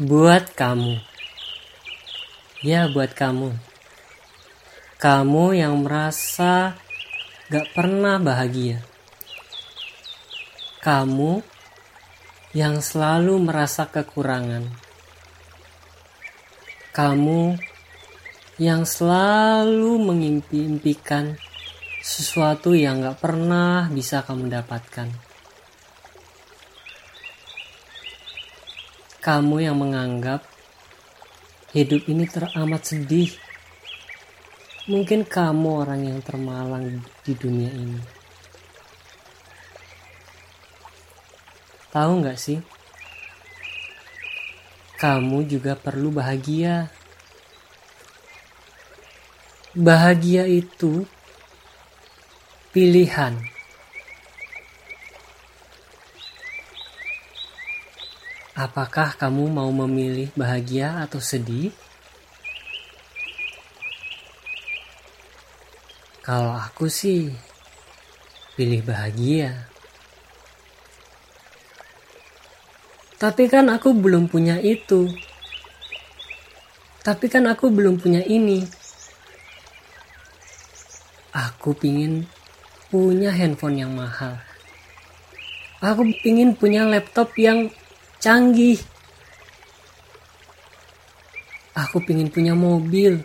Buat kamu. Ya, buat kamu. Kamu yang merasa gak pernah bahagia. Kamu yang selalu merasa kekurangan. Kamu yang selalu mengimpi-impikan sesuatu yang gak pernah bisa kamu dapatkan. Kamu yang menganggap hidup ini teramat sedih. Mungkin kamu orang yang termalang di dunia ini. Tahu nggak sih? Kamu juga perlu bahagia. Bahagia itu pilihan Apakah kamu mau memilih bahagia atau sedih? Kalau aku sih pilih bahagia. Tapi kan aku belum punya itu. Tapi kan aku belum punya ini. Aku pingin punya handphone yang mahal. Aku pingin punya laptop yang canggih. Aku pingin punya mobil.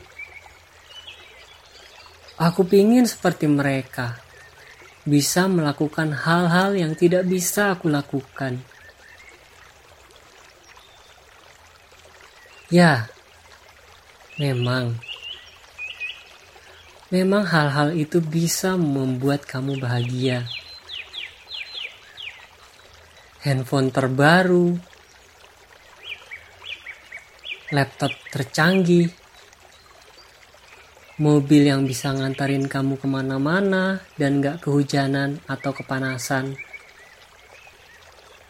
Aku pingin seperti mereka. Bisa melakukan hal-hal yang tidak bisa aku lakukan. Ya, memang. Memang hal-hal itu bisa membuat kamu bahagia handphone terbaru, laptop tercanggih, mobil yang bisa ngantarin kamu ke mana-mana dan gak kehujanan atau kepanasan,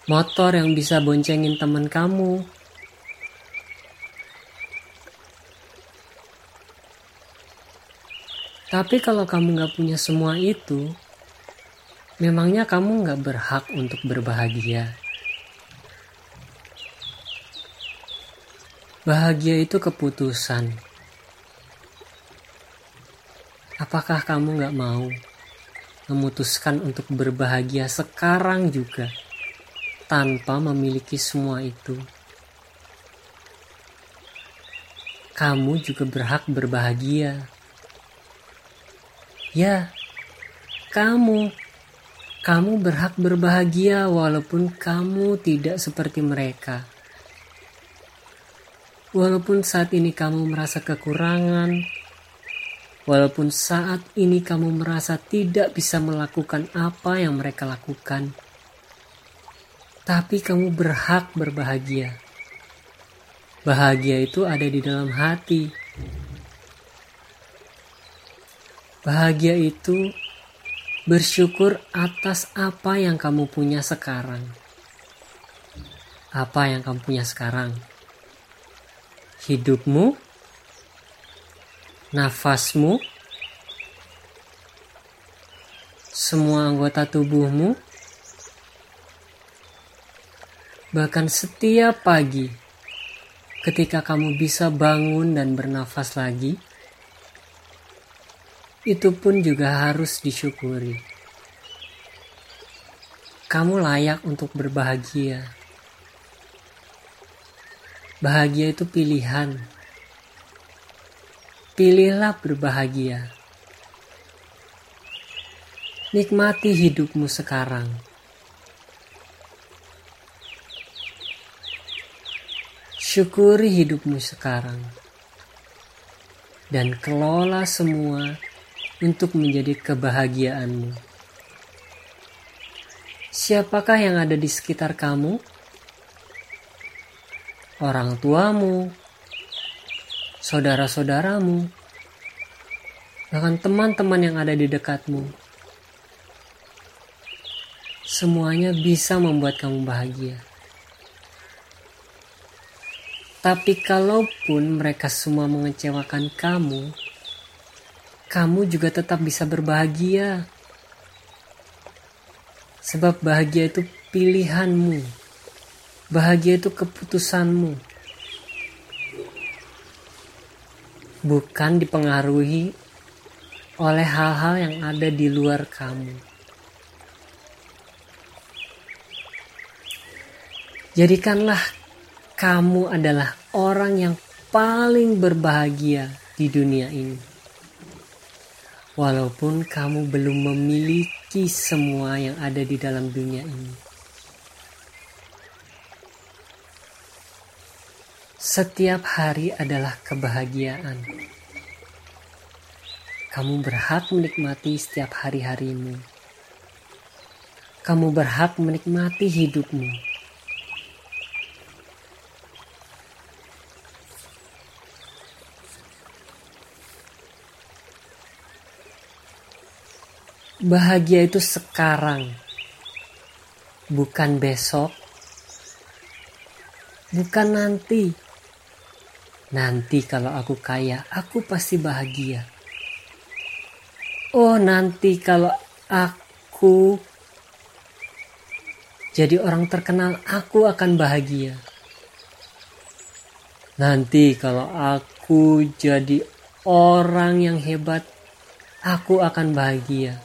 motor yang bisa boncengin teman kamu, Tapi kalau kamu gak punya semua itu, Memangnya kamu gak berhak untuk berbahagia? Bahagia itu keputusan. Apakah kamu gak mau memutuskan untuk berbahagia sekarang juga tanpa memiliki semua itu? Kamu juga berhak berbahagia. Ya, kamu kamu berhak berbahagia walaupun kamu tidak seperti mereka. Walaupun saat ini kamu merasa kekurangan, walaupun saat ini kamu merasa tidak bisa melakukan apa yang mereka lakukan, tapi kamu berhak berbahagia. Bahagia itu ada di dalam hati. Bahagia itu Bersyukur atas apa yang kamu punya sekarang. Apa yang kamu punya sekarang? Hidupmu, nafasmu, semua anggota tubuhmu, bahkan setiap pagi ketika kamu bisa bangun dan bernafas lagi itu pun juga harus disyukuri. Kamu layak untuk berbahagia. Bahagia itu pilihan. Pilihlah berbahagia. Nikmati hidupmu sekarang. Syukuri hidupmu sekarang. Dan kelola semua untuk menjadi kebahagiaanmu. Siapakah yang ada di sekitar kamu? Orang tuamu, saudara-saudaramu, bahkan teman-teman yang ada di dekatmu. Semuanya bisa membuat kamu bahagia. Tapi kalaupun mereka semua mengecewakan kamu, kamu juga tetap bisa berbahagia. Sebab bahagia itu pilihanmu. Bahagia itu keputusanmu. Bukan dipengaruhi oleh hal-hal yang ada di luar kamu. Jadikanlah kamu adalah orang yang paling berbahagia di dunia ini. Walaupun kamu belum memiliki semua yang ada di dalam dunia ini. Setiap hari adalah kebahagiaan. Kamu berhak menikmati setiap hari-harimu. Kamu berhak menikmati hidupmu. Bahagia itu sekarang, bukan besok, bukan nanti. Nanti kalau aku kaya, aku pasti bahagia oh nanti kalau aku jadi orang terkenal, aku akan bahagia. Nanti kalau aku jadi orang yang hebat, aku akan bahagia.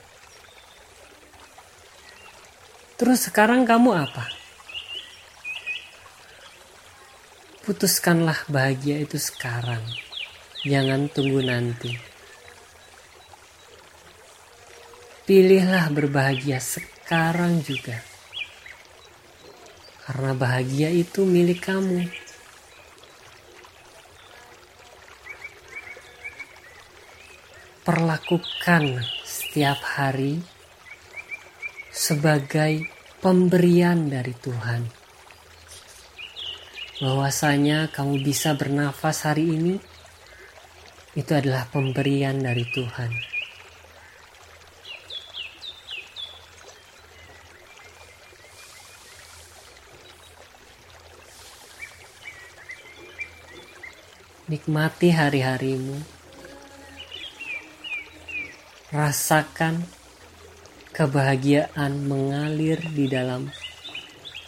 Terus sekarang kamu apa? Putuskanlah bahagia itu sekarang. Jangan tunggu nanti. Pilihlah berbahagia sekarang juga. Karena bahagia itu milik kamu. Perlakukan setiap hari sebagai pemberian dari Tuhan. Bahwasanya kamu bisa bernafas hari ini itu adalah pemberian dari Tuhan. Nikmati hari-harimu. Rasakan kebahagiaan mengalir di dalam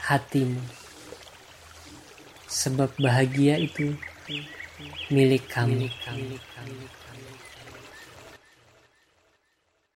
hatimu. Sebab bahagia itu milik kami. Milik kami. Milik kami.